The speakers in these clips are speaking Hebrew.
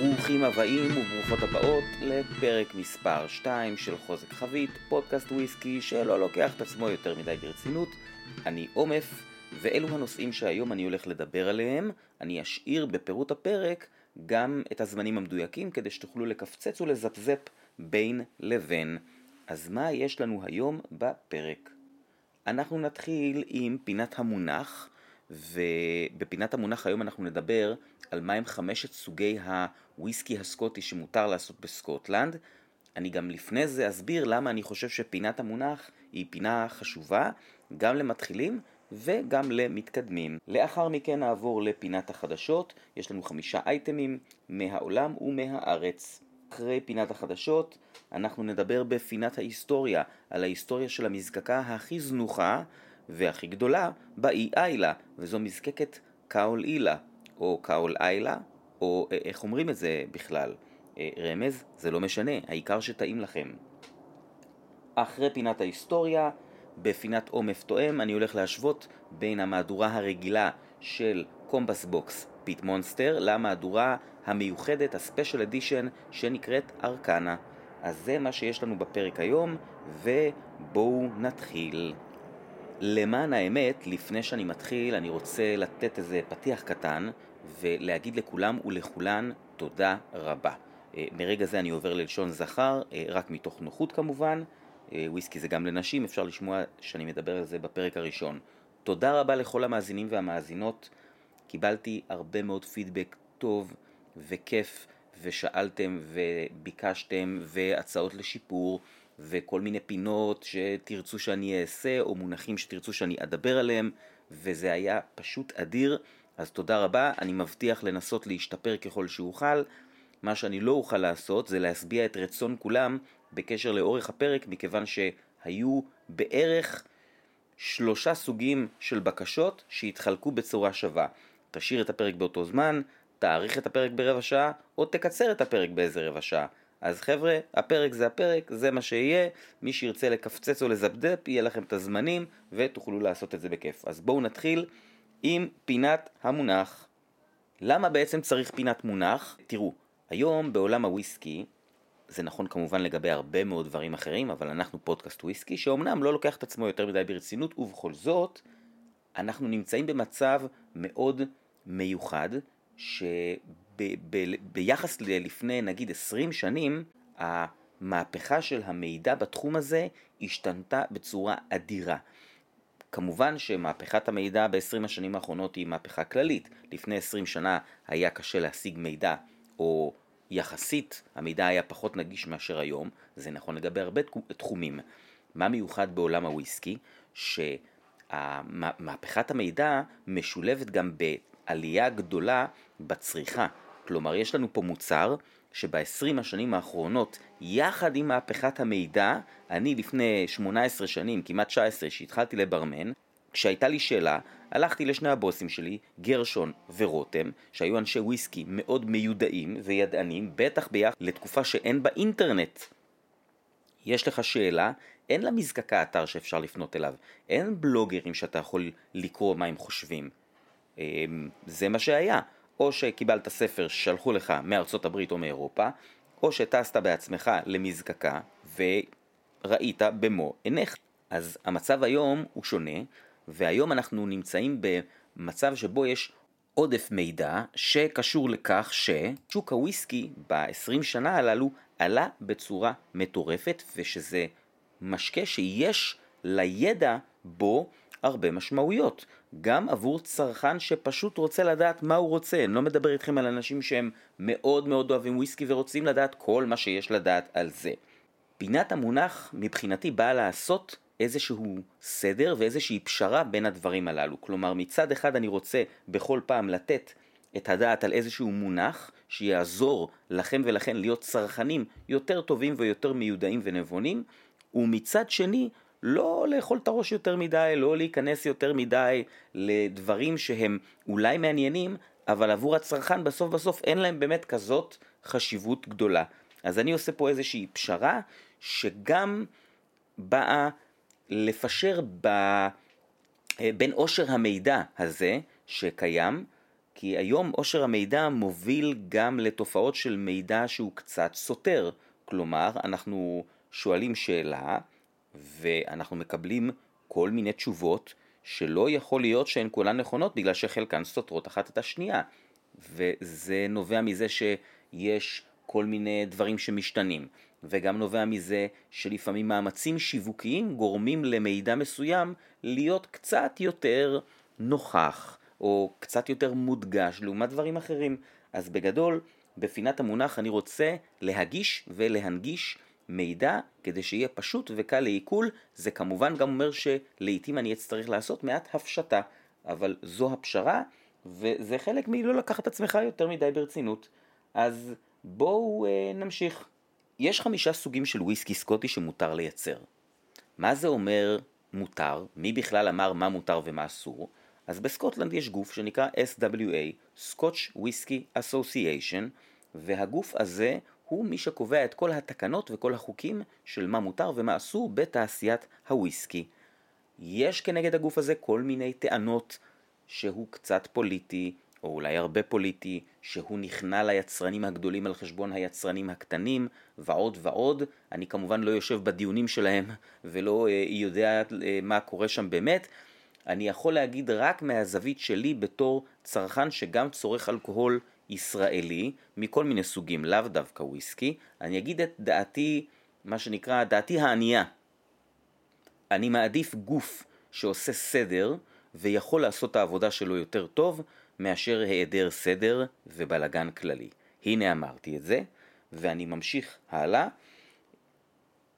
ברוכים הבאים וברוכות הבאות לפרק מספר 2 של חוזק חבית, פודקאסט וויסקי שלא לוקח את עצמו יותר מדי ברצינות. אני עומף, ואלו הנושאים שהיום אני הולך לדבר עליהם. אני אשאיר בפירוט הפרק גם את הזמנים המדויקים כדי שתוכלו לקפצץ ולזפזפ בין לבין. אז מה יש לנו היום בפרק? אנחנו נתחיל עם פינת המונח, ובפינת המונח היום אנחנו נדבר על מהם חמשת סוגי הוויסקי הסקוטי שמותר לעשות בסקוטלנד. אני גם לפני זה אסביר למה אני חושב שפינת המונח היא פינה חשובה גם למתחילים וגם למתקדמים. לאחר מכן נעבור לפינת החדשות, יש לנו חמישה אייטמים מהעולם ומהארץ. אחרי פינת החדשות אנחנו נדבר בפינת ההיסטוריה על ההיסטוריה של המזקקה הכי זנוחה והכי גדולה באי Islay, וזו מזקקת Caol Ila, או Caol Ila, או אה, איך אומרים את זה בכלל. אה, רמז, זה לא משנה, העיקר שטעים לכם. אחרי פינת ההיסטוריה, בפינת עומף תואם, אני הולך להשוות בין המהדורה הרגילה של Compass Box Peat Monster למהדורה המיוחדת, ה special edition, שנקראת Arcana. אז זה מה שיש לנו בפרק היום, ובואו נתחיל. למען האמת, לפני שאני מתחיל, אני רוצה לתת איזה פתיח קטן ולהגיד לכולם ולכולן תודה רבה. אה, מרגע זה אני עובר ללשון זכר, אה, רק מתוך נוחות כמובן. אה, וויסקי זה גם לנשים, אפשר לשמוע שאני מדבר על זה בפרק הראשון. תודה רבה לכל המאזינים והמאזינות. קיבלתי הרבה מאוד פידבק טוב וכיף, ושאלתם וביקשתם והצעות לשיפור. וכל מיני פינות שתרצו שאני אעשה, או מונחים שתרצו שאני אדבר עליהם, וזה היה פשוט אדיר. אז תודה רבה, אני מבטיח לנסות להשתפר ככל שאוכל. מה שאני לא אוכל לעשות זה להשביע את רצון כולם בקשר לאורך הפרק, מכיוון שהיו בערך שלושה סוגים של בקשות שהתחלקו בצורה שווה. תשאיר את הפרק באותו זמן, תאריך את הפרק ברבע שעה, או תקצר את הפרק באיזה רבע שעה. אז חבר'ה, הפרק זה הפרק, זה מה שיהיה, מי שירצה לקפצץ או לזפדפ, יהיה לכם את הזמנים ותוכלו לעשות את זה בכיף. אז בואו נתחיל עם פינת המונח. למה בעצם צריך פינת מונח? תראו, היום בעולם הוויסקי, זה נכון כמובן לגבי הרבה מאוד דברים אחרים, אבל אנחנו פודקאסט וויסקי, שאומנם לא לוקח את עצמו יותר מדי ברצינות, ובכל זאת, אנחנו נמצאים במצב מאוד מיוחד, ש... ב- ב- ביחס ללפני נגיד 20 שנים, המהפכה של המידע בתחום הזה השתנתה בצורה אדירה. כמובן שמהפכת המידע ב-20 השנים האחרונות היא מהפכה כללית. לפני 20 שנה היה קשה להשיג מידע, או יחסית המידע היה פחות נגיש מאשר היום, זה נכון לגבי הרבה תחומים. מה מיוחד בעולם הוויסקי? שמהפכת המידע משולבת גם בעלייה גדולה בצריכה. כלומר, יש לנו פה מוצר שב-20 השנים האחרונות, יחד עם מהפכת המידע, אני לפני 18 שנים, כמעט 19, שהתחלתי לברמן, כשהייתה לי שאלה, הלכתי לשני הבוסים שלי, גרשון ורותם, שהיו אנשי וויסקי מאוד מיודעים וידענים, בטח ביחד לתקופה שאין בה אינטרנט. יש לך שאלה, אין למזקקה אתר שאפשר לפנות אליו, אין בלוגרים שאתה יכול לקרוא מה הם חושבים. אמ, זה מה שהיה. או שקיבלת ספר ששלחו לך מארצות הברית או מאירופה, או שטסת בעצמך למזקקה וראית במו עיניך. אז המצב היום הוא שונה, והיום אנחנו נמצאים במצב שבו יש עודף מידע שקשור לכך ששוק הוויסקי ב-20 שנה הללו עלה בצורה מטורפת, ושזה משקה שיש לידע בו הרבה משמעויות. גם עבור צרכן שפשוט רוצה לדעת מה הוא רוצה. אני לא מדבר איתכם על אנשים שהם מאוד מאוד אוהבים וויסקי ורוצים לדעת כל מה שיש לדעת על זה. פינת המונח מבחינתי באה לעשות איזשהו סדר ואיזושהי פשרה בין הדברים הללו. כלומר, מצד אחד אני רוצה בכל פעם לתת את הדעת על איזשהו מונח שיעזור לכם ולכן להיות צרכנים יותר טובים ויותר מיודעים ונבונים, ומצד שני לא לאכול את הראש יותר מדי, לא להיכנס יותר מדי לדברים שהם אולי מעניינים, אבל עבור הצרכן בסוף בסוף אין להם באמת כזאת חשיבות גדולה. אז אני עושה פה איזושהי פשרה שגם באה לפשר ב... בין עושר המידע הזה שקיים, כי היום עושר המידע מוביל גם לתופעות של מידע שהוא קצת סותר. כלומר, אנחנו שואלים שאלה ואנחנו מקבלים כל מיני תשובות שלא יכול להיות שהן כולן נכונות בגלל שחלקן סותרות אחת את השנייה. וזה נובע מזה שיש כל מיני דברים שמשתנים, וגם נובע מזה שלפעמים מאמצים שיווקיים גורמים למידע מסוים להיות קצת יותר נוכח, או קצת יותר מודגש לעומת דברים אחרים. אז בגדול, בפינת המונח אני רוצה להגיש ולהנגיש מידע כדי שיהיה פשוט וקל לעיכול, זה כמובן גם אומר שלעיתים אני אצטרך לעשות מעט הפשטה, אבל זו הפשרה וזה חלק מלא לקחת עצמך יותר מדי ברצינות. אז בואו אה, נמשיך. יש חמישה סוגים של וויסקי סקוטי שמותר לייצר. מה זה אומר מותר? מי בכלל אמר מה מותר ומה אסור? אז בסקוטלנד יש גוף שנקרא SWA, Scotch Whisky Association, והגוף הזה הוא מי שקובע את כל התקנות וכל החוקים של מה מותר ומה אסור בתעשיית הוויסקי. יש כנגד הגוף הזה כל מיני טענות שהוא קצת פוליטי, או אולי הרבה פוליטי, שהוא נכנע ליצרנים הגדולים על חשבון היצרנים הקטנים, ועוד ועוד. אני כמובן לא יושב בדיונים שלהם ולא אה, יודע אה, מה קורה שם באמת. אני יכול להגיד רק מהזווית שלי בתור צרכן שגם צורך אלכוהול ישראלי, מכל מיני סוגים, לאו דווקא וויסקי. אני אגיד את דעתי, מה שנקרא, דעתי הענייה. אני מעדיף גוף שעושה סדר, ויכול לעשות את העבודה שלו יותר טוב מאשר היעדר סדר ובלגן כללי. הנה אמרתי את זה, ואני ממשיך הלאה.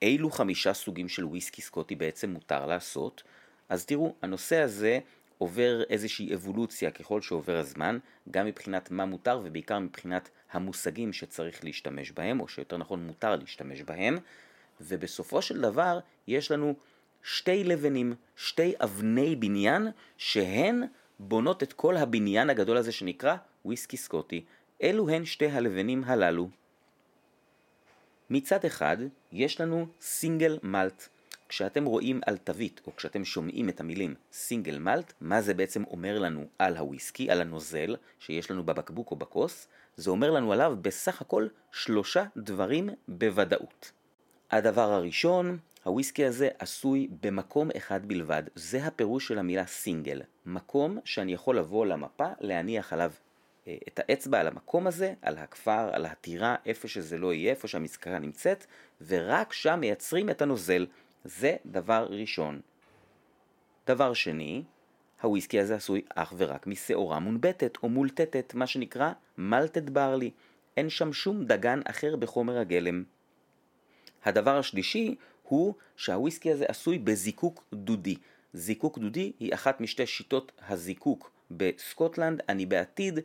אילו חמישה סוגים של וויסקי סקוטי בעצם מותר לעשות? אז תראו, הנושא הזה עובר איזושהי אבולוציה ככל שעובר הזמן, גם מבחינת מה מותר ובעיקר מבחינת המושגים שצריך להשתמש בהם, או שיותר נכון מותר להשתמש בהם, ובסופו של דבר יש לנו שתי לבנים, שתי אבני בניין, שהן בונות את כל הבניין הגדול הזה שנקרא וויסקי סקוטי. אלו הן שתי הלבנים הללו. מצד אחד, יש לנו סינגל מלט. כשאתם רואים על תווית, או כשאתם שומעים את המילים סינגל מלט, מה זה בעצם אומר לנו על הוויסקי, על הנוזל שיש לנו בבקבוק או בכוס? זה אומר לנו עליו בסך הכל שלושה דברים בוודאות. הדבר הראשון, הוויסקי הזה עשוי במקום אחד בלבד, זה הפירוש של המילה סינגל, מקום שאני יכול לבוא למפה, להניח עליו אה, את האצבע על המקום הזה, על הכפר, על הטירה, איפה שזה לא יהיה, איפה שהמזכרה נמצאת, ורק שם מייצרים את הנוזל. זה דבר ראשון. דבר שני, הוויסקי הזה עשוי אך ורק משעורה מונבטת או מולטטת, מה שנקרא מלטד ברלי. אין שם שום דגן אחר בחומר הגלם. הדבר השלישי הוא שהוויסקי הזה עשוי בזיקוק דודי. זיקוק דודי היא אחת משתי שיטות הזיקוק בסקוטלנד. אני בעתיד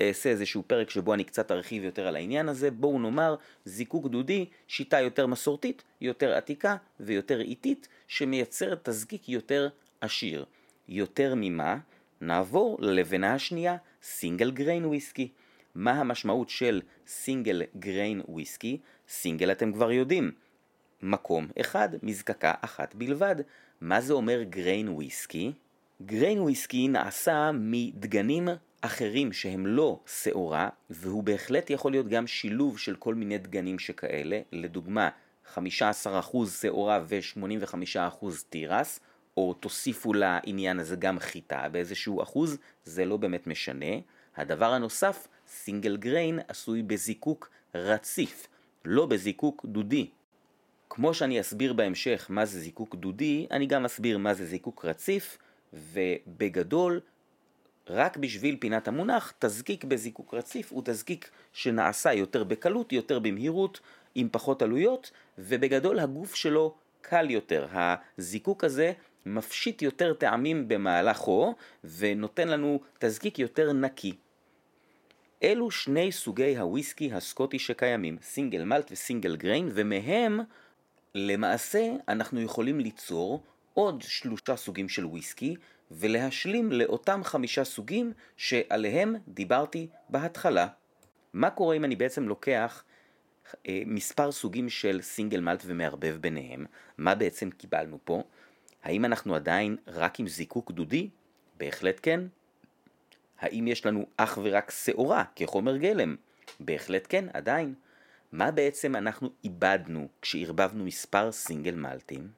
אעשה איזשהו פרק שבו אני קצת ארחיב יותר על העניין הזה. בואו נאמר זיקוק דודי, שיטה יותר מסורתית, יותר עתיקה ויותר איטית, שמייצרת תזקיק יותר עשיר. יותר ממה? נעבור ללבנה השנייה, single grain whisky. מה המשמעות של single grain whisky? single אתם כבר יודעים. מקום אחד, מזקקה אחת בלבד. מה זה אומר grain whisky? גריין וויסקי נעשה מדגנים אחרים שהם לא שעורה, והוא בהחלט יכול להיות גם שילוב של כל מיני דגנים שכאלה, לדוגמה 15% שעורה ו-85% תירס, או תוסיפו לעניין הזה גם חיטה באיזשהו אחוז, זה לא באמת משנה. הדבר הנוסף, סינגל גריין עשוי בזיקוק רציף, לא בזיקוק דודי. כמו שאני אסביר בהמשך מה זה זיקוק דודי, אני גם אסביר מה זה זיקוק רציף, ובגדול, רק בשביל פינת המונח, תזקיק בזיקוק רציף הוא תזקיק שנעשה יותר בקלות, יותר במהירות, עם פחות עלויות, ובגדול הגוף שלו קל יותר. הזיקוק הזה מפשיט יותר טעמים במהלכו, ונותן לנו תזקיק יותר נקי. אלו שני סוגי הוויסקי הסקוטי שקיימים, סינגל מלט וסינגל גריין, ומהם למעשה אנחנו יכולים ליצור עוד שלושה סוגים של וויסקי ולהשלים לאותם חמישה סוגים שעליהם דיברתי בהתחלה. מה קורה אם אני בעצם לוקח אה, מספר סוגים של סינגל מלט ומערבב ביניהם? מה בעצם קיבלנו פה? האם אנחנו עדיין רק עם זיקוק דודי? בהחלט כן. האם יש לנו אך ורק שעורה כחומר גלם? בהחלט כן, עדיין. מה בעצם אנחנו איבדנו כשערבבנו מספר סינגל מלטים?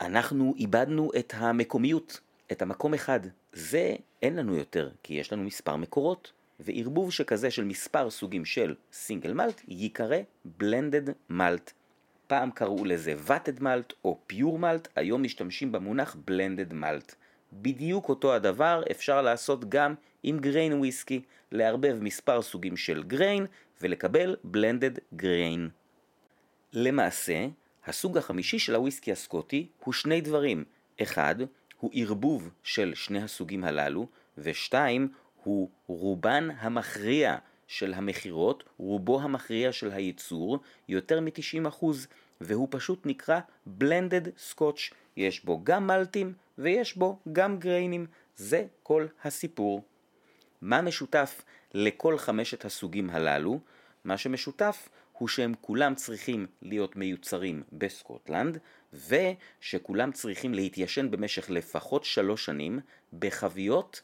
אנחנו איבדנו את המקומיות, את המקום אחד. זה אין לנו יותר, כי יש לנו מספר מקורות, וערבוב שכזה של מספר סוגים של סינגל מלט ייקרא בלנדד מלט. פעם קראו לזה ואטד מלט או פיור מלט, היום משתמשים במונח בלנדד מלט. בדיוק אותו הדבר אפשר לעשות גם עם גריין וויסקי, לערבב מספר סוגים של גריין ולקבל בלנדד גריין. למעשה, הסוג החמישי של הוויסקי הסקוטי הוא שני דברים. אחד, הוא ערבוב של שני הסוגים הללו, ושתיים, הוא רובן המכריע של המכירות, רובו המכריע של הייצור, יותר מ-90%, והוא פשוט נקרא Blended Scotch. יש בו גם מלטים ויש בו גם גריינים. זה כל הסיפור. מה משותף לכל חמשת הסוגים הללו? מה שמשותף הוא שהם כולם צריכים להיות מיוצרים בסקוטלנד, ושכולם צריכים להתיישן במשך לפחות שלוש שנים בחביות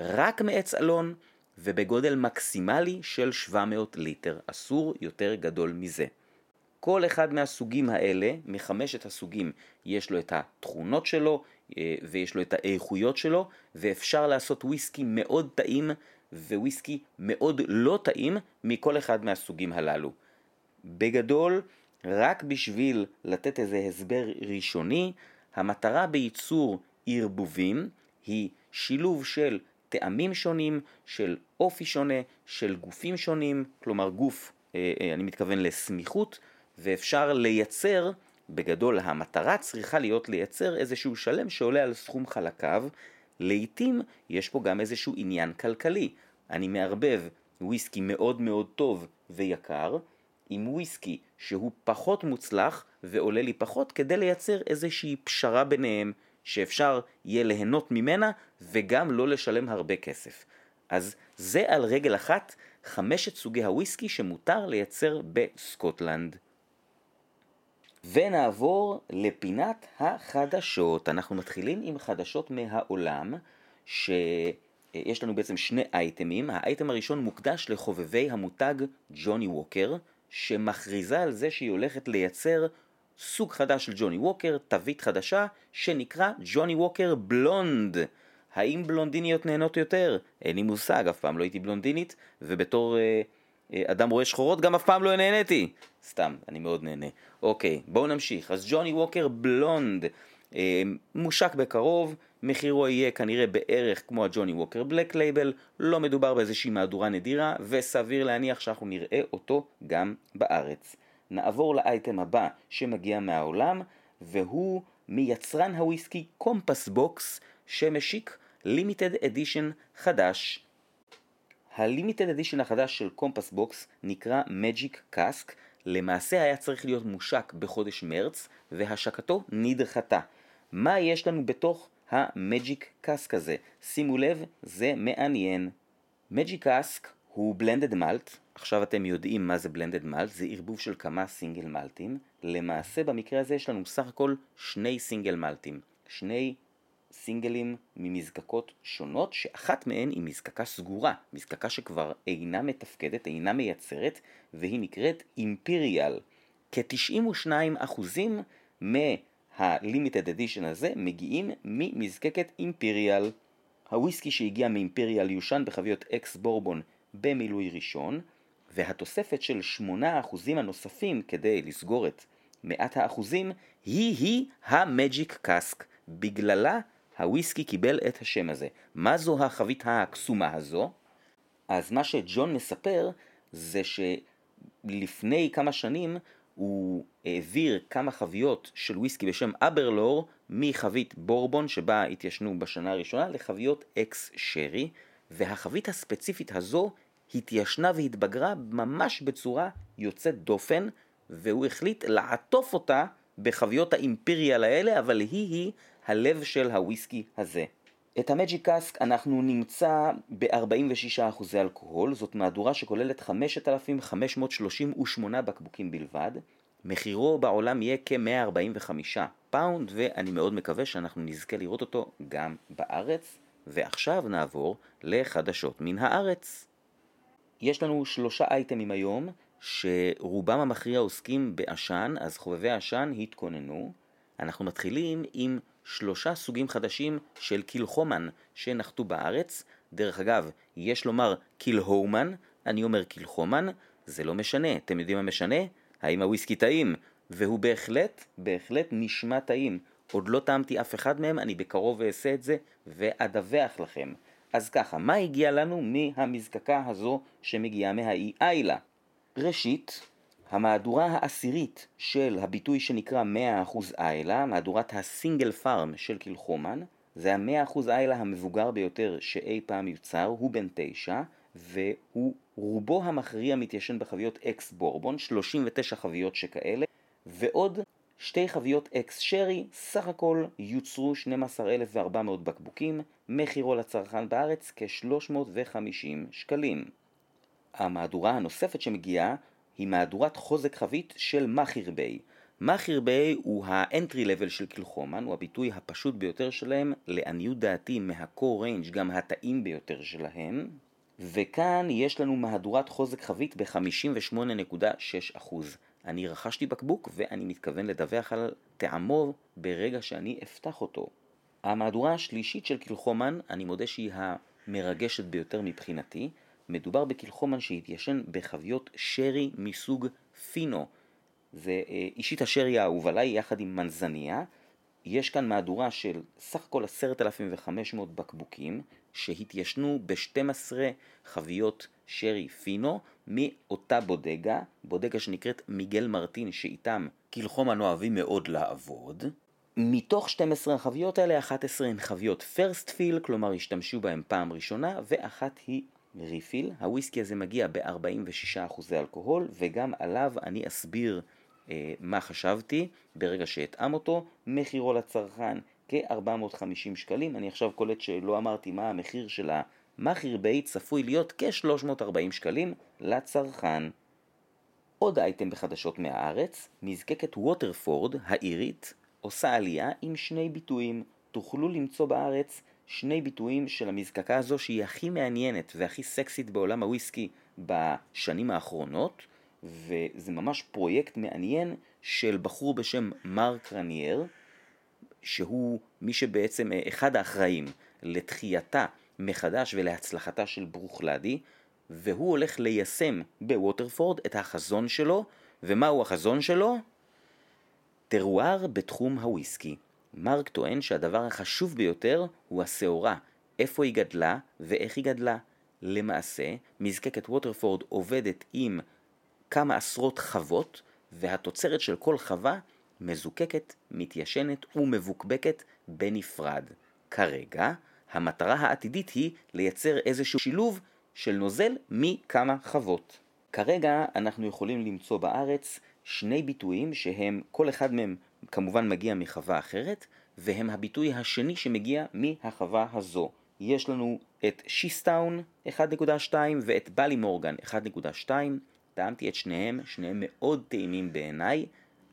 רק מעץ אלון ובגודל מקסימלי של 700 ליטר, אסור יותר גדול מזה. כל אחד מהסוגים האלה, מחמשת הסוגים, יש לו את התכונות שלו אה, ויש לו את האיכויות שלו, ואפשר לעשות וויסקי מאוד טעים וויסקי מאוד לא טעים מכל אחד מהסוגים הללו. בגדול, רק בשביל לתת איזה הסבר ראשוני, המטרה בייצור ערבובים היא שילוב של טעמים שונים, של אופי שונה, של גופים שונים, כלומר גוף, אה, אה, אני מתכוון לסמיכות, ואפשר לייצר, בגדול המטרה צריכה להיות לייצר איזשהו שלם שעולה על סכום חלקיו, לעתים יש פה גם איזשהו עניין כלכלי. אני מערבב וויסקי מאוד מאוד טוב ויקר, עם וויסקי שהוא פחות מוצלח ועולה לי פחות כדי לייצר איזושהי פשרה ביניהם שאפשר יהיה ליהנות ממנה וגם לא לשלם הרבה כסף. אז זה על רגל אחת חמשת סוגי הוויסקי שמותר לייצר בסקוטלנד. ונעבור לפינת החדשות. אנחנו מתחילים עם חדשות מהעולם, שיש לנו בעצם שני אייטמים. האייטם הראשון מוקדש לחובבי המותג ג'וני ווקר, שמכריזה על זה שהיא הולכת לייצר סוג חדש של ג'וני ווקר, תווית חדשה, שנקרא Johnnie Walker Blonde. האם בלונדיניות נהנות יותר? אין לי מושג, אף פעם לא הייתי בלונדינית, ובתור אה, אה, אדם רואה שחורות גם אף פעם לא נהניתי. סתם, אני מאוד נהנה. אוקיי, בואו נמשיך. אז Johnnie Walker Blonde אה, מושק בקרוב, מחירו יהיה כנראה בערך כמו ה Johnnie Walker Black Label, לא מדובר באיזושהי מהדורה נדירה, וסביר להניח שאנחנו נראה אותו גם בארץ. נעבור לאייטם הבא שמגיע מהעולם, והוא מיצרן הוויסקי Compass Box, שמשיק limited edition חדש. ה limited edition החדש של Compass Box נקרא Magic Cask, למעשה היה צריך להיות מושק בחודש מרץ, והשקתו נדחתה. מה יש לנו בתוך ה Magic Cask הזה? שימו לב, זה מעניין. Magic Cask הוא blended malt, עכשיו אתם יודעים מה זה blended malt, זה ערבוב של כמה סינגל מלטים. למעשה במקרה הזה יש לנו סך הכל שני סינגל מלטים. שני סינגלים ממזקקות שונות, שאחת מהן היא מזקקה סגורה, מזקקה שכבר אינה מתפקדת, אינה מייצרת, והיא נקראת אימפיריאל. כ-92% מהלימיטד אדישן הזה מגיעים ממזקקת אימפיריאל. הוויסקי שהגיע מאימפיריאל יושן בחביות אקס בורבון במילוי ראשון, והתוספת של 8% הנוספים כדי לסגור את מעט האחוזים היא-היא המג'יק קאסק. בגללה הוויסקי קיבל את השם הזה. מה זו החבית הקסומה הזו? אז מה שג'ון מספר זה שלפני כמה שנים הוא העביר כמה חביות של וויסקי בשם אברלור מחבית בורבון שבה התיישנו בשנה הראשונה לחביות אקס שרי והחבית הספציפית הזו התיישנה והתבגרה ממש בצורה יוצאת דופן והוא החליט לעטוף אותה בחביות האימפריאל האלה אבל היא-היא הלב של הוויסקי הזה. את ה Magic Cask אנחנו נמצא ב-46% אלכוהול, זאת מהדורה שכוללת 5,538 בקבוקים בלבד. מחירו בעולם יהיה כ-145 פאונד, ואני מאוד מקווה שאנחנו נזכה לראות אותו גם בארץ. ועכשיו נעבור לחדשות מן הארץ. יש לנו שלושה אייטמים היום, שרובם המכריע עוסקים בעשן, אז חובבי העשן התכוננו. אנחנו מתחילים עם שלושה סוגים חדשים של קילחומן שנחתו בארץ. דרך אגב, יש לומר קילהומן, אני אומר קילחומן, זה לא משנה. אתם יודעים מה משנה? האם הוויסקי טעים? והוא בהחלט, בהחלט נשמע טעים. עוד לא טעמתי אף אחד מהם, אני בקרוב אעשה את זה ואדווח לכם. אז ככה, מה הגיע לנו מהמזקקה הזו שמגיעה מהאי איילה? ראשית, המהדורה העשירית של הביטוי שנקרא 100% איילה, מהדורת הסינגל פארם של קילחומן, זה ה-100% איילה המבוגר ביותר שאי פעם יוצר, הוא בן תשע, והוא רובו המכריע מתיישן בחביות אקס בורבון, 39 חביות שכאלה, ועוד שתי חביות ex sherry, סך הכל יוצרו 12,400 בקבוקים, מחירו לצרכן בארץ כ-350 שקלים. המהדורה הנוספת שמגיעה היא מהדורת חוזק חבית של Machir Bay. Machir Bay הוא ה entry level של Kilchoman, הוא הביטוי הפשוט ביותר שלהם, לעניות דעתי מה core range גם הטעים ביותר שלהם. וכאן יש לנו מהדורת חוזק חבית ב-58.6%. אני רכשתי בקבוק ואני מתכוון לדווח על טעמו ברגע שאני אפתח אותו. המהדורה השלישית של קילחומן, אני מודה שהיא המרגשת ביותר מבחינתי. מדובר בקילחומן שהתיישן בחביות שרי מסוג פינו. זה אה, אישית השרי האהוב עליי יחד עם מנזניה. יש כאן מהדורה של סך הכל 10,500 בקבוקים שהתיישנו ב-12 חביות שרי פינו מאותה בודגה, בודגה שנקראת מיגל מרטין שאיתם קילחומן אוהבים מאוד לעבוד. מתוך 12 החביות האלה, 11 הן חביות פרסט פיל, כלומר השתמשו בהן פעם ראשונה, ואחת היא ריפיל. הוויסקי הזה מגיע ב-46% אלכוהול, וגם עליו אני אסביר אה, מה חשבתי ברגע שאתאם אותו. מחירו לצרכן כ-450 שקלים. אני עכשיו קולט שלא אמרתי מה המחיר של המאכיר ביי, צפוי להיות כ-340 שקלים לצרכן. עוד אייטם בחדשות מהארץ, מזקקת ווטרפורד האירית עושה עלייה עם שני ביטויים. תוכלו למצוא בארץ שני ביטויים של המזקקה הזו שהיא הכי מעניינת והכי סקסית בעולם הוויסקי בשנים האחרונות וזה ממש פרויקט מעניין של בחור בשם מרק רניאר שהוא מי שבעצם אה, אחד האחראים לתחייתה מחדש ולהצלחתה של ברוכלדי והוא הולך ליישם בווטרפורד את החזון שלו ומהו החזון שלו? טרואר בתחום הוויסקי. מרק טוען שהדבר החשוב ביותר הוא השעורה, איפה היא גדלה ואיך היא גדלה. למעשה, מזקקת ווטרפורד עובדת עם כמה עשרות חוות, והתוצרת של כל חווה מזוקקת, מתיישנת ומבוקבקת בנפרד. כרגע, המטרה העתידית היא לייצר איזשהו שילוב של נוזל מכמה חוות. כרגע אנחנו יכולים למצוא בארץ שני ביטויים שהם, כל אחד מהם כמובן מגיע מחווה אחרת, והם הביטוי השני שמגיע מהחווה הזו. יש לנו את שיסטאון 1.2 ואת בלי מורגן 1.2, טעמתי את שניהם, שניהם מאוד טעימים בעיניי.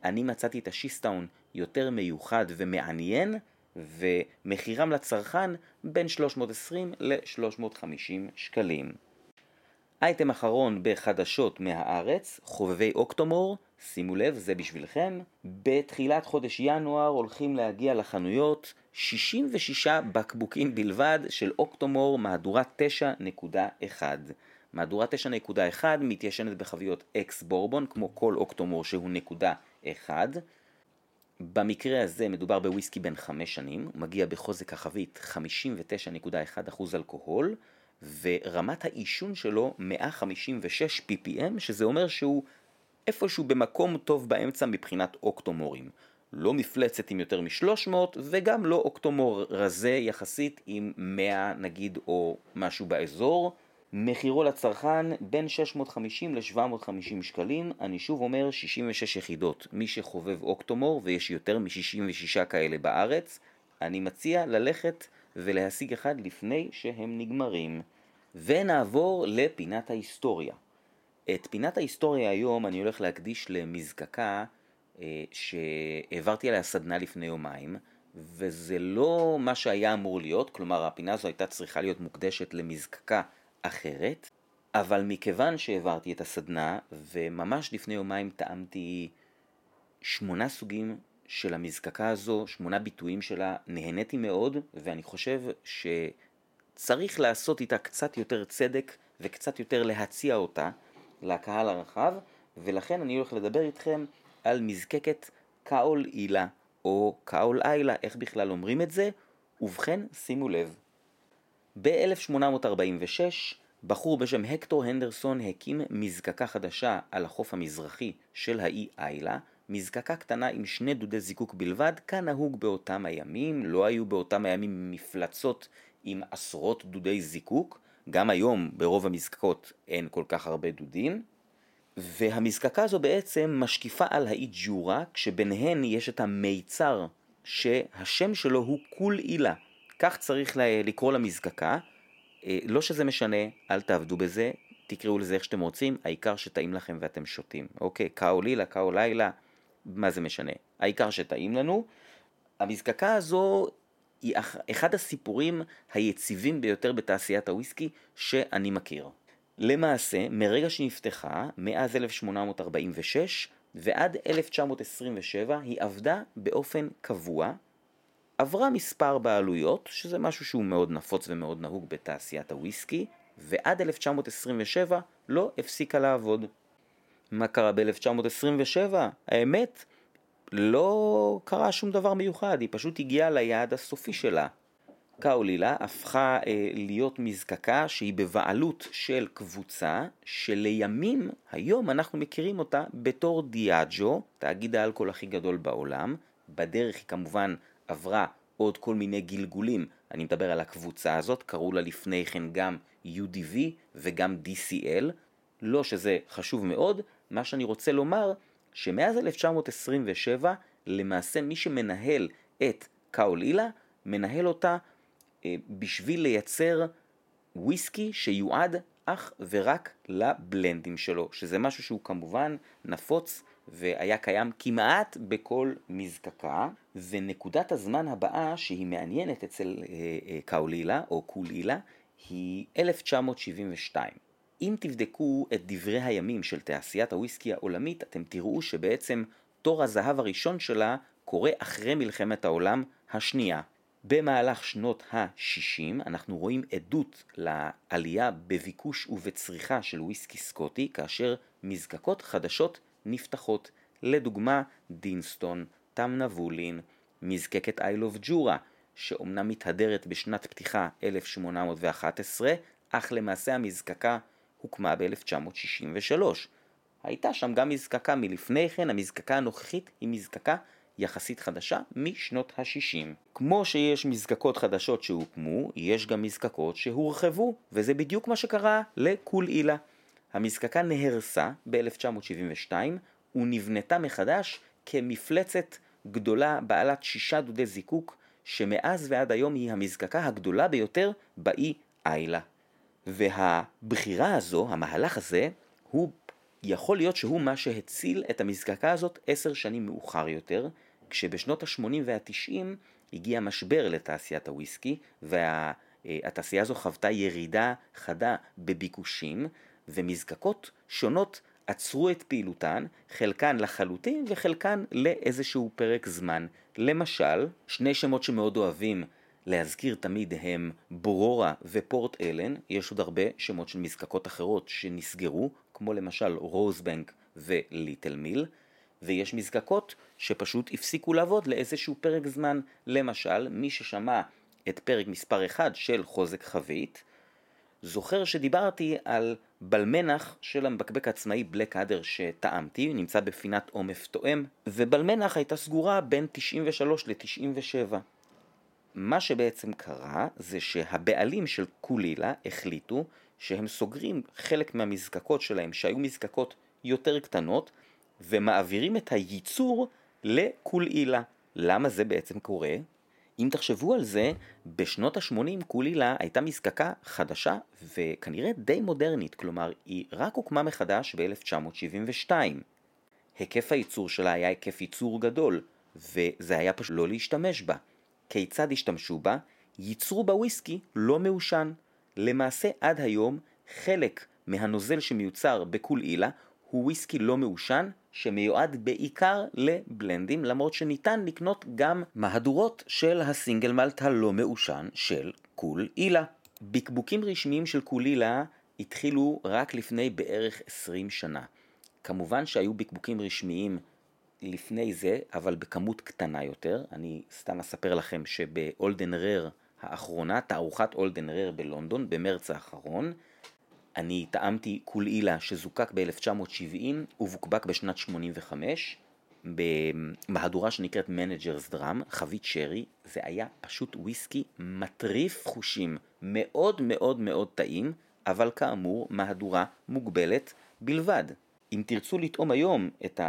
אני מצאתי את השיסטאון יותר מיוחד ומעניין, ומחירם לצרכן בין 320 ל-350 שקלים. אייטם אחרון בחדשות מהארץ, חובבי אוקטומור, שימו לב, זה בשבילכם. בתחילת חודש ינואר הולכים להגיע לחנויות 66 בקבוקים בלבד של אוקטומור מהדורה 9.1. מהדורה 9.1 מתיישנת בחביות אקס בורבון, כמו כל אוקטומור שהוא נקודה 1. במקרה הזה מדובר בוויסקי בן 5 שנים, מגיע בחוזק החבית 59.1% אלכוהול, ורמת העישון שלו 156 ppm, שזה אומר שהוא איפשהו במקום טוב באמצע מבחינת אוקטומורים. לא מפלצת עם יותר מ-300 וגם לא אוקטומור רזה יחסית עם 100 נגיד או משהו באזור. מחירו לצרכן בין 650 ל-750 שקלים, אני שוב אומר 66 יחידות. מי שחובב אוקטומור ויש יותר מ-66 כאלה בארץ, אני מציע ללכת ולהשיג אחד לפני שהם נגמרים. ונעבור לפינת ההיסטוריה. את פינת ההיסטוריה היום אני הולך להקדיש למזקקה אה, שהעברתי עליה סדנה לפני יומיים, וזה לא מה שהיה אמור להיות, כלומר הפינה הזו הייתה צריכה להיות מוקדשת למזקקה אחרת, אבל מכיוון שהעברתי את הסדנה, וממש לפני יומיים טעמתי שמונה סוגים של המזקקה הזו, שמונה ביטויים שלה, נהניתי מאוד, ואני חושב שצריך לעשות איתה קצת יותר צדק וקצת יותר להציע אותה לקהל הרחב, ולכן אני הולך לדבר איתכם על מזקקת קאול אילה, או קאול אילה, איך בכלל אומרים את זה? ובכן, שימו לב. ב-1846, בחור בשם הקטור הנדרסון הקים מזקקה חדשה על החוף המזרחי של האי איילה, מזקקה קטנה עם שני דודי זיקוק בלבד, כנהוג באותם הימים, לא היו באותם הימים מפלצות עם עשרות דודי זיקוק, גם היום ברוב המזקקות אין כל כך הרבה דודים, והמזקקה הזו בעצם משקיפה על האי ג'ורה, כשביניהן יש את המיצר שהשם שלו הוא קול אילה. כך צריך לקרוא למזקקה, אה, לא שזה משנה, אל תעבדו בזה, תקראו לזה איך שאתם רוצים, העיקר שטעים לכם ואתם שותים. אוקיי, קאו לילה, קאו לילה, מה זה משנה? העיקר שטעים לנו. המזקקה הזו היא אחד הסיפורים היציבים ביותר בתעשיית הוויסקי שאני מכיר. למעשה, מרגע שנפתחה, מאז 1846 ועד 1927, היא עבדה באופן קבוע, עברה מספר בעלויות, שזה משהו שהוא מאוד נפוץ ומאוד נהוג בתעשיית הוויסקי, ועד 1927 לא הפסיקה לעבוד. מה קרה ב-1927? האמת, לא קרה שום דבר מיוחד, היא פשוט הגיעה ליעד הסופי שלה. קאולילה הפכה אה, להיות מזקקה שהיא בבעלות של קבוצה שלימים, היום אנחנו מכירים אותה בתור דיאג'ו, תאגיד האלכוהול הכי גדול בעולם. בדרך היא כמובן עברה עוד כל מיני גלגולים, אני מדבר על הקבוצה הזאת, קראו לה לפני כן גם UDV וגם DCL, לא שזה חשוב מאוד, מה שאני רוצה לומר שמאז 1927 למעשה מי שמנהל את קאולילה מנהל אותה אה, בשביל לייצר וויסקי שיועד אך ורק לבלנדים שלו, שזה משהו שהוא כמובן נפוץ והיה קיים כמעט בכל מזקקה, ונקודת הזמן הבאה שהיא מעניינת אצל אה, אה, קאולילה או קולילה היא 1972. אם תבדקו את דברי הימים של תעשיית הוויסקי העולמית, אתם תראו שבעצם תור הזהב הראשון שלה קורה אחרי מלחמת העולם השנייה. במהלך שנות ה-60 אנחנו רואים עדות לעלייה בביקוש ובצריכה של וויסקי סקוטי כאשר מזקקות חדשות נפתחות, לדוגמה דינסטון, תמנבולין, מזקקת אייל אוף ג'ורה, שאומנם מתהדרת בשנת פתיחה 1811, אך למעשה המזקקה הוקמה ב-1963. הייתה שם גם מזקקה מלפני כן, המזקקה הנוכחית היא מזקקה יחסית חדשה משנות ה-60. כמו שיש מזקקות חדשות שהוקמו, יש גם מזקקות שהורחבו, וזה בדיוק מה שקרה לקול אילה. המזקקה נהרסה ב-1972 ונבנתה מחדש כמפלצת גדולה בעלת שישה דודי זיקוק, שמאז ועד היום היא המזקקה הגדולה ביותר באי איילה. והבחירה הזו, המהלך הזה, הוא יכול להיות שהוא מה שהציל את המזקקה הזאת עשר שנים מאוחר יותר, כשבשנות ה-80 וה-90 הגיע משבר לתעשיית הוויסקי, והתעשייה הזו חוותה ירידה חדה בביקושים, ומזקקות שונות עצרו את פעילותן, חלקן לחלוטין וחלקן לאיזשהו פרק זמן. למשל, שני שמות שמאוד אוהבים להזכיר תמיד הם בורורה ופורט אלן, יש עוד הרבה שמות של מזקקות אחרות שנסגרו, כמו למשל רוזבנק וליטל מיל, ויש מזקקות שפשוט הפסיקו לעבוד לאיזשהו פרק זמן. למשל, מי ששמע את פרק מספר 1 של חוזק חבית, זוכר שדיברתי על בלמנח של המבקבק העצמאי בלק אדר שטעמתי, נמצא בפינת עומף תואם, ובלמנח הייתה סגורה בין 93 ל-97. מה שבעצם קרה זה שהבעלים של קולילה החליטו שהם סוגרים חלק מהמזקקות שלהם שהיו מזקקות יותר קטנות ומעבירים את הייצור לקולעילה. למה זה בעצם קורה? אם תחשבו על זה, בשנות ה-80 קולילה הייתה מזקקה חדשה וכנראה די מודרנית, כלומר היא רק הוקמה מחדש ב-1972. היקף הייצור שלה היה היקף ייצור גדול, וזה היה פשוט לא להשתמש בה. כיצד השתמשו בה? ייצרו בה וויסקי לא מעושן. למעשה עד היום חלק מהנוזל שמיוצר בקולאילה הוא וויסקי לא מעושן שמיועד בעיקר לבלנדים למרות שניתן לקנות גם מהדורות של הסינגל מלט הלא מעושן של קולאילה. בקבוקים רשמיים של Caol Ila התחילו רק לפני בערך 20 שנה. כמובן שהיו בקבוקים רשמיים לפני זה, אבל בכמות קטנה יותר. אני סתם אספר לכם שב Old & Rare האחרונה, תערוכת Old & Rare בלונדון, במרץ האחרון, אני טעמתי Caol Ila שזוקק ב-1970 ובוקבק בשנת 85 במהדורה שנקראת Manager's Dram, חבית שרי, זה היה פשוט וויסקי מטריף חושים, מאוד מאוד מאוד טעים, אבל כאמור מהדורה מוגבלת בלבד. אם תרצו לטעום היום את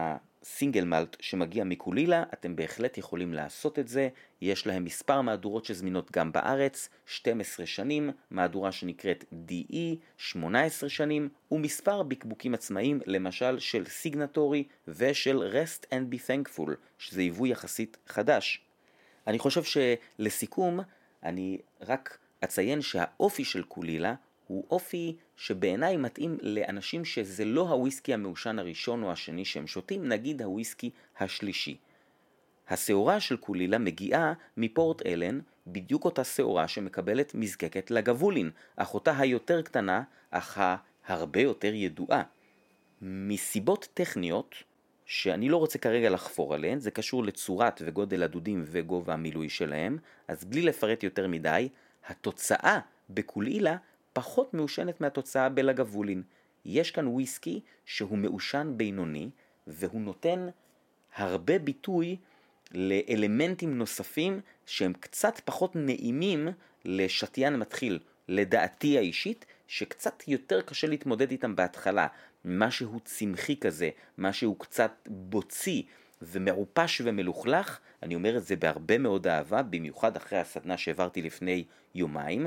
הסינגל מלט שמגיע מקולילה, אתם בהחלט יכולים לעשות את זה. יש להם מספר מהדורות שזמינות גם בארץ, 12 שנים, מהדורה שנקראת DE, 18 שנים, ומספר בקבוקים עצמאיים, למשל של סיגנטורי ושל Rest and Be Thankful, שזה יבוא יחסית חדש. אני חושב שלסיכום, אני רק אציין שהאופי של קולילה הוא אופי שבעיניי מתאים לאנשים שזה לא הוויסקי המעושן הראשון או השני שהם שותים, נגיד הוויסקי השלישי. השעורה של קולילה מגיעה מפורט אלן, בדיוק אותה שעורה שמקבלת מזקקת לגבולין, אחותה היותר קטנה, אך ההרבה יותר ידועה. מסיבות טכניות, שאני לא רוצה כרגע לחפור עליהן, זה קשור לצורת וגודל הדודים וגובה המילוי שלהם, אז בלי לפרט יותר מדי, התוצאה בקולילה פחות מעושנת מהתוצאה בלגבולין. יש כאן וויסקי שהוא מעושן בינוני, והוא נותן הרבה ביטוי לאלמנטים נוספים שהם קצת פחות נעימים לשתיין מתחיל, לדעתי האישית, שקצת יותר קשה להתמודד איתם בהתחלה. משהו צמחי כזה, משהו קצת בוצי ומעופש ומלוכלך, אני אומר את זה בהרבה מאוד אהבה, במיוחד אחרי הסדנה שהעברתי לפני יומיים,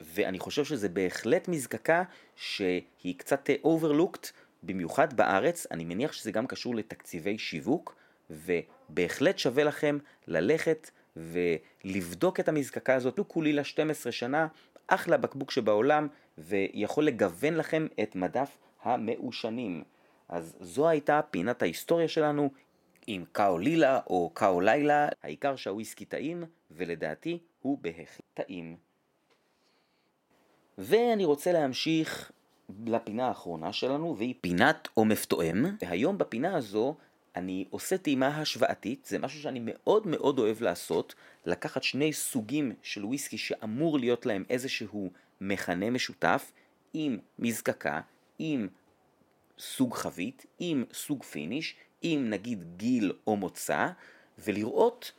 ואני חושב שזה בהחלט מזקקה שהיא קצת overlooked, במיוחד בארץ, אני מניח שזה גם קשור לתקציבי שיווק, ובהחלט שווה לכם ללכת ולבדוק את המזקקה הזאת. הוא כולי לה 12 שנה, אחלה בקבוק שבעולם, ויכול לגוון לכם את מדף המעושנים. אז זו הייתה פינת ההיסטוריה שלנו עם קאו לילה או קאו לילה, העיקר שהוויסקי טעים, ולדעתי הוא בהחלט טעים. ואני רוצה להמשיך לפינה האחרונה שלנו, והיא פינת עומף תואם. והיום בפינה הזו אני עושה טעימה השוואתית, זה משהו שאני מאוד מאוד אוהב לעשות, לקחת שני סוגים של וויסקי שאמור להיות להם איזשהו מכנה משותף, עם מזקקה, עם סוג חבית, עם סוג finish, עם נגיד גיל או מוצא, ולראות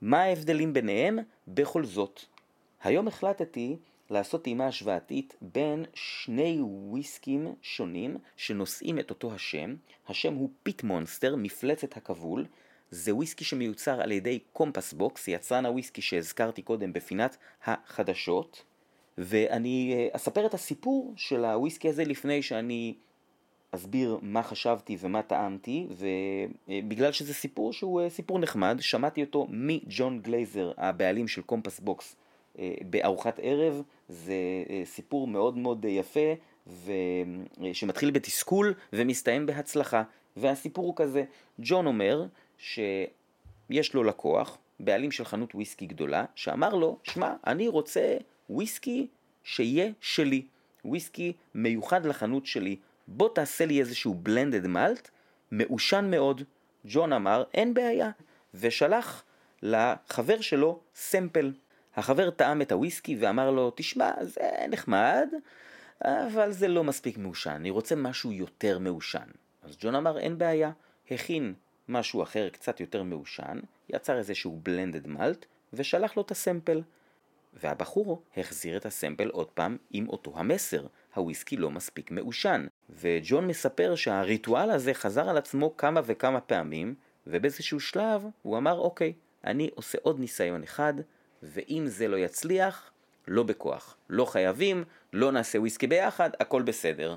מה ההבדלים ביניהם בכל זאת. היום החלטתי לעשות טעימה השוואתית בין שני וויסקים שונים שנושאים את אותו השם. השם הוא Peat Monster, מפלצת הכבול. זה וויסקי שמיוצר על ידי Compass Box, יצרן הוויסקי שהזכרתי קודם בפינת החדשות. ואני אה, אספר את הסיפור של הוויסקי הזה לפני שאני אסביר מה חשבתי ומה טעמתי, ובגלל שזה סיפור שהוא אה, סיפור נחמד, שמעתי אותו מג'ון גלייזר, הבעלים של Compass Box, אה, בארוחת ערב, זה אה, סיפור מאוד מאוד יפה, ו... שמתחיל בתסכול ומסתיים בהצלחה. והסיפור הוא כזה, ג'ון אומר שיש לו לקוח, בעלים של חנות וויסקי גדולה, שאמר לו, שמע, אני רוצה וויסקי שיהיה שלי, וויסקי מיוחד לחנות שלי, בוא תעשה לי איזשהו בלנדד מלט, מעושן מאוד. ג'ון אמר, אין בעיה, ושלח לחבר שלו סמפל. החבר טעם את הוויסקי ואמר לו, תשמע, זה נחמד, אבל זה לא מספיק מעושן, אני רוצה משהו יותר מעושן. אז ג'ון אמר, אין בעיה, הכין משהו אחר קצת יותר מעושן, יצר איזשהו בלנדד מלט, ושלח לו את הסמפל. והבחור החזיר את הסמפל עוד פעם עם אותו המסר, הוויסקי לא מספיק מעושן. וג'ון מספר שהריטואל הזה חזר על עצמו כמה וכמה פעמים, ובאיזשהו שלב הוא אמר, אוקיי, אני עושה עוד ניסיון אחד, ואם זה לא יצליח, לא בכוח. לא חייבים, לא נעשה וויסקי ביחד, הכל בסדר.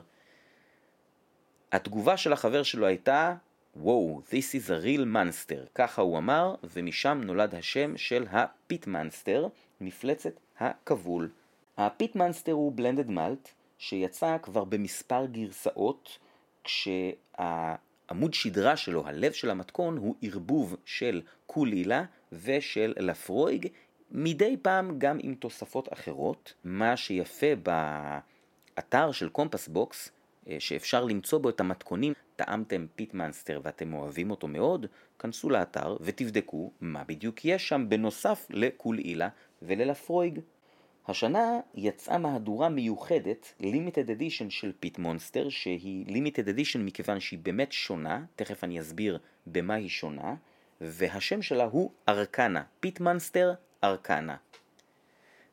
התגובה של החבר שלו הייתה, וואו, this is a real monster, ככה הוא אמר, ומשם נולד השם של ה Peat Monster, מפלצת הכבול. ה Peat Monster הוא blended malt, שיצא כבר במספר גרסאות, כשהעמוד שדרה שלו, הלב של המתכון, הוא ערבוב של Caol Ila ושל Laphroaig, מדי פעם גם עם תוספות אחרות. מה שיפה באתר של Compass Box, אה, שאפשר למצוא בו את המתכונים, טעמתם Peat Monster ואתם אוהבים אותו מאוד, כנסו לאתר ותבדקו מה בדיוק יש שם בנוסף ל Caol Ila ול Laphroaig. השנה יצאה מהדורה מיוחדת, limited edition של Peat Monster, שהיא limited edition מכיוון שהיא באמת שונה, תכף אני אסביר במה היא שונה, והשם שלה הוא Arcana, Peat Monster Arcana.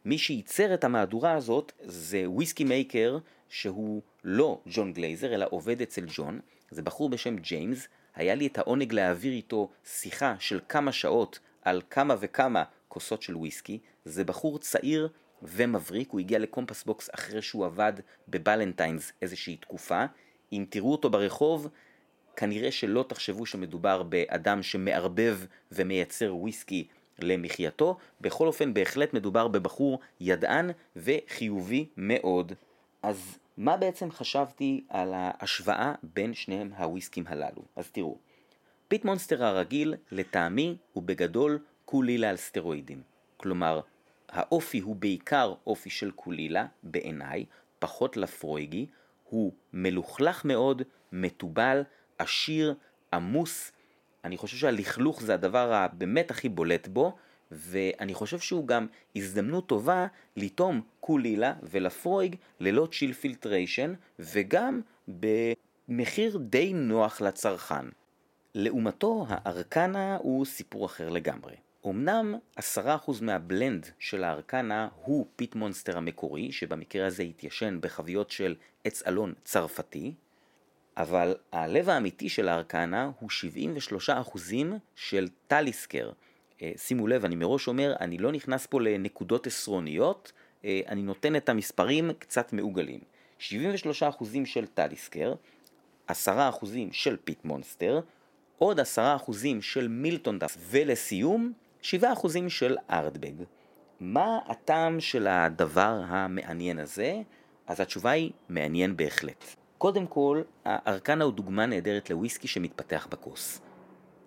מי שייצר את המהדורה הזאת זה whisky maker שהוא לא ג'ון גלייזר אלא עובד אצל ג'ון, זה בחור בשם ג'יימס, היה לי את העונג להעביר איתו שיחה של כמה שעות על כמה וכמה כוסות של וויסקי, זה בחור צעיר ומבריק, הוא הגיע ל Compass Box אחרי שהוא עבד ב Ballantine's איזושהי תקופה, אם תראו אותו ברחוב כנראה שלא תחשבו שמדובר באדם שמערבב ומייצר וויסקי למחייתו, בכל אופן בהחלט מדובר בבחור ידען וחיובי מאוד. אז מה בעצם חשבתי על ההשוואה בין שניהם הוויסקים הללו? אז תראו, Peat Monster הרגיל לטעמי הוא בגדול Caol Ila על סטרואידים. כלומר, האופי הוא בעיקר אופי של Caol Ila בעיניי, פחות לפרויגי, הוא מלוכלך מאוד, מתובל, עשיר, עמוס. אני חושב שהלכלוך זה הדבר הבאמת הכי בולט בו, ואני חושב שהוא גם הזדמנות טובה לטעום Caol Ila ו Laphroaig ללא chill filtration, וגם במחיר די נוח לצרכן. לעומתו, ה Arcana הוא סיפור אחר לגמרי. אמנם 10% מה blend של ה Arcana הוא Peat Monster המקורי, שבמקרה הזה התיישן בחביות של עץ אלון צרפתי, אבל הלב האמיתי של ה Arcana הוא 73% של Talisker. אה, שימו לב, אני מראש אומר, אני לא נכנס פה לנקודות עשרוניות, אה, אני נותן את המספרים קצת מעוגלים. 73% של Talisker, 10% של Peat Monster, עוד 10% של Miltonduff, ולסיום, 7% של Ardbeg. מה הטעם של הדבר המעניין הזה? אז התשובה היא מעניין בהחלט. קודם כל, הארקנה הוא דוגמה נהדרת לוויסקי שמתפתח בכוס.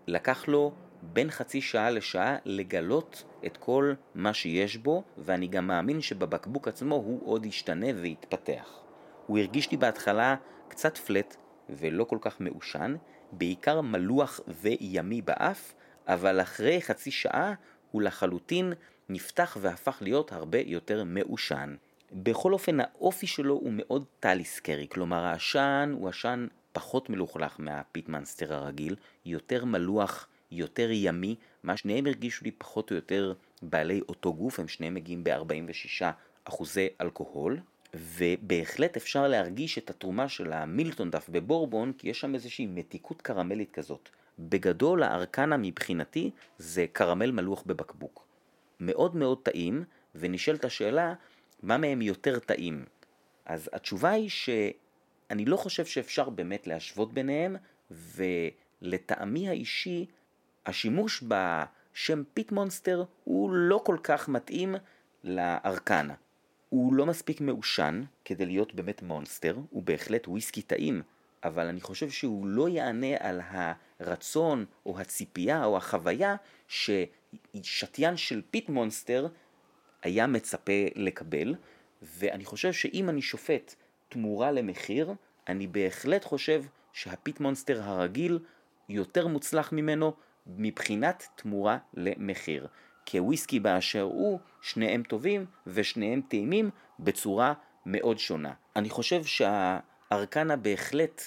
לקח לו בין חצי שעה לשעה לגלות את כל מה שיש בו, ואני גם מאמין שבבקבוק עצמו הוא עוד ישתנה ויתפתח. הוא הרגיש לי בהתחלה קצת פלט ולא כל כך מעושן, בעיקר מלוח וימי באף, אבל אחרי חצי שעה הוא לחלוטין נפתח והפך להיות הרבה יותר מעושן. בכל אופן האופי שלו הוא מאוד טליסקרי, כלומר העשן הוא עשן פחות מלוכלך מהפיטמנסטר הרגיל, יותר מלוח, יותר ימי, מה שניהם הרגישו לי פחות או יותר בעלי אותו גוף, הם שניהם מגיעים ב-46 אחוזי אלכוהול, ובהחלט אפשר להרגיש את התרומה של המילטון דף בבורבון, כי יש שם איזושהי מתיקות קרמלית כזאת. בגדול ה Arcana מבחינתי זה קרמל מלוח בבקבוק. מאוד מאוד טעים, ונשאלת השאלה, מה מהם יותר טעים? אז התשובה היא שאני לא חושב שאפשר באמת להשוות ביניהם, ולטעמי האישי, השימוש בשם Peat Monster הוא לא כל כך מתאים ל Arcana. הוא לא מספיק מעושן כדי להיות באמת monster, הוא בהחלט וויסקי טעים, אבל אני חושב שהוא לא יענה על הרצון או הציפייה או החוויה ששתיין של Peat Monster היה מצפה לקבל, ואני חושב שאם אני שופט תמורה למחיר, אני בהחלט חושב שה Peat Monster הרגיל יותר מוצלח ממנו מבחינת תמורה למחיר. כוויסקי באשר הוא, שניהם טובים ושניהם טעימים בצורה מאוד שונה. אני חושב שהארקנה בהחלט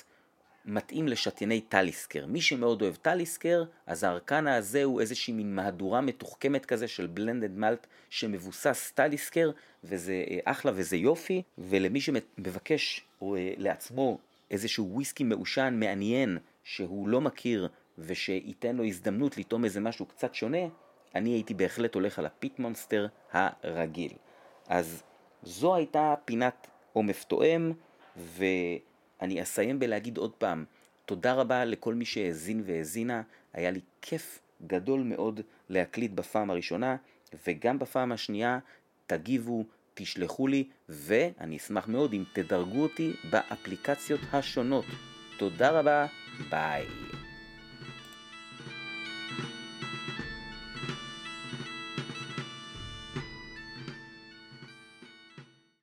מתאים לשתייני טליסקר. מי שמאוד אוהב טליסקר, אז הארקנה הזה הוא איזושהי מין מהדורה מתוחכמת כזה של בלנדד מלט שמבוסס טליסקר, וזה אה, אחלה וזה יופי, ולמי שמבקש אה, לעצמו איזשהו וויסקי מעושן מעניין שהוא לא מכיר ושייתן לו הזדמנות לטעום איזה משהו קצת שונה, אני הייתי בהחלט הולך על הפיט מונסטר הרגיל. אז זו הייתה פינת עומף תואם, ואני אסיים בלהגיד עוד פעם, תודה רבה לכל מי שהאזין והאזינה, היה לי כיף גדול מאוד להקליט בפעם הראשונה, וגם בפעם השנייה תגיבו, תשלחו לי, ואני אשמח מאוד אם תדרגו אותי באפליקציות השונות. תודה רבה, ביי.